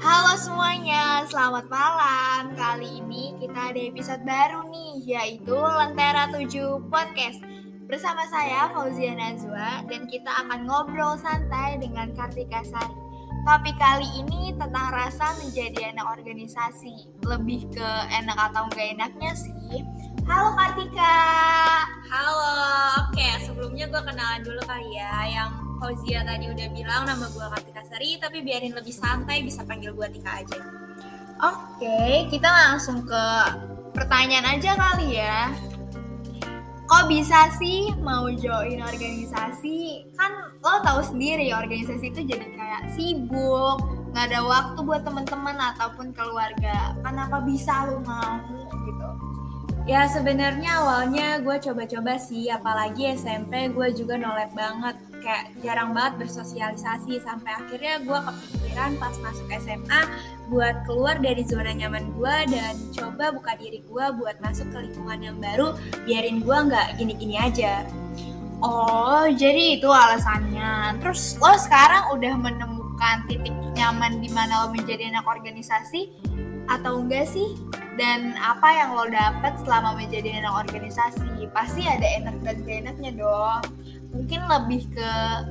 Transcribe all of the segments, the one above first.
Halo semuanya, selamat malam. Kali ini kita ada episode baru nih, yaitu Lentera 7 Podcast. Bersama saya Fauzia Nazwa dan kita akan ngobrol santai dengan Kartika Sari. Topik kali ini tentang rasa menjadi anak organisasi. Lebih ke enak atau enggak enaknya sih. Halo Kartika. Halo, oke sebelumnya gue kenalan dulu kali ya Yang Fauzia tadi udah bilang nama gue Kartika Sari Tapi biarin lebih santai bisa panggil gue Tika aja Oke, kita langsung ke pertanyaan aja kali ya. Kok bisa sih mau join organisasi? Kan lo tahu sendiri organisasi itu jadi kayak sibuk, nggak ada waktu buat teman-teman ataupun keluarga. Kenapa bisa lo mau gitu? Ya sebenarnya awalnya gue coba-coba sih Apalagi SMP gue juga nolep banget. Kayak jarang banget bersosialisasi Sampai akhirnya gue kepikiran pas masuk SMA Buat keluar dari zona nyaman gue Dan coba buka diri gue buat masuk ke lingkungan yang baru Biarin gue nggak gini-gini aja. Oh, jadi itu alasannya. Terus lo sekarang udah menemukan titik nyaman di mana lo menjadi anak organisasi atau enggak sih? Dan apa yang lo dapet selama menjadi anak organisasi? Pasti ada enak dan gak enaknya dong. Mungkin lebih ke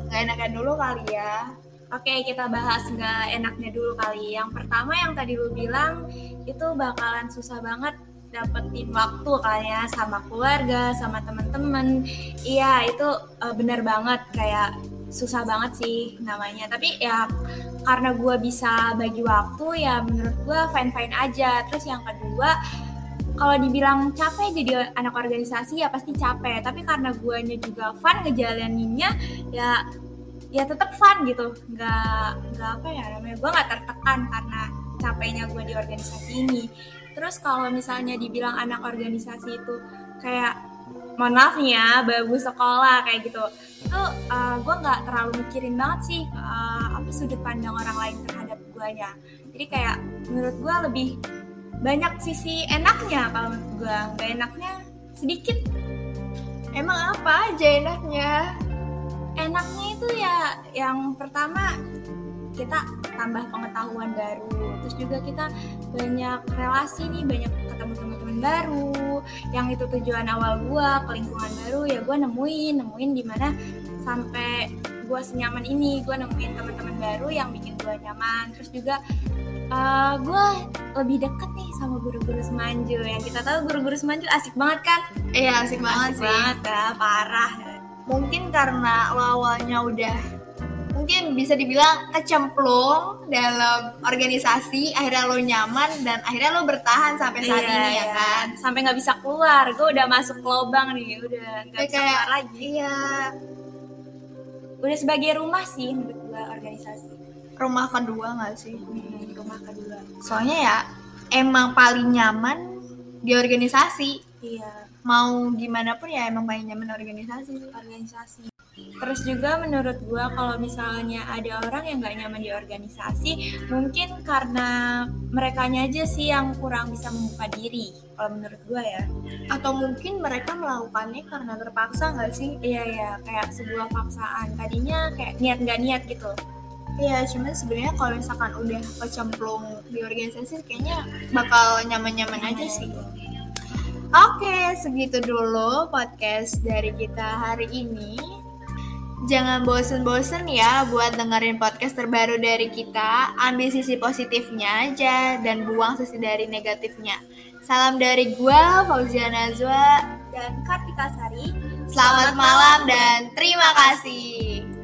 gak enaknya dulu kali ya. Oke, kita bahas nggak enaknya dulu kali. Yang pertama yang tadi lu bilang itu bakalan susah banget dapetin waktu kali ya sama keluarga, sama teman-teman. Iya, itu uh, bener banget kayak susah banget sih namanya. Tapi ya karena gue bisa bagi waktu ya menurut gue fine fine aja. Terus yang kedua kalau dibilang capek jadi anak organisasi ya pasti capek. Tapi karena guanya juga fun ngejalaninnya ya ya tetap fun gitu nggak nggak apa ya namanya gue nggak tertekan karena capeknya gue di organisasi ini terus kalau misalnya dibilang anak organisasi itu kayak mohon maaf nih ya babu sekolah kayak gitu itu uh, gue nggak terlalu mikirin banget sih uh, apa sudut pandang orang lain terhadap gue nya jadi kayak menurut gue lebih banyak sisi enaknya kalau menurut gue nggak enaknya sedikit. Emang apa aja enaknya? enaknya itu ya yang pertama kita tambah pengetahuan baru. Terus juga kita banyak relasi nih banyak ketemu teman-teman baru yang itu tujuan awal gua ke lingkungan baru ya gua nemuin nemuin di mana sampai gua senyaman ini. Gua nemuin teman-teman baru yang bikin gua nyaman. Terus juga uh, gua lebih deket nih sama guru-guru semanju. Yang kita tahu guru-guru semanju asik banget kan? Iya asik banget asik sih. banget ya parah. Mungkin karena lo awalnya udah mungkin bisa dibilang kecemplung dalam organisasi, akhirnya lo nyaman dan akhirnya lo bertahan sampai saat Iya, ini ya iya. kan. sampai nggak bisa keluar gue udah masuk lubang nih udah nggak Kayak- bisa keluar lagi Iya, udah sebagai rumah sih menurut gue organisasi rumah kedua nggak sih? Hmm, rumah kedua Soalnya ya emang paling nyaman di organisasi. iya Mau gimana pun ya emang paling nyaman organisasi. organisasi terus juga menurut gue kalau misalnya ada orang yang nggak nyaman di organisasi mungkin karena mereka aja sih yang kurang bisa membuka diri kalau menurut gue ya Atau mungkin mereka melakukannya karena terpaksa nggak sih? iya ya kayak sebuah paksaan tadinya kayak niat nggak niat gitu Iya, cuman sebenarnya kalau misalkan udah kecemplung di organisasi kayaknya bakal nyaman-nyaman aja sih. Oke, segitu dulu podcast dari kita hari ini. Jangan bosen-bosen ya buat dengerin podcast terbaru dari kita. Ambil sisi positifnya aja dan buang sisi dari negatifnya. Salam dari gua, Fauzia Nazwa. dan Kartika Sari Selamat malam dan terima kasih.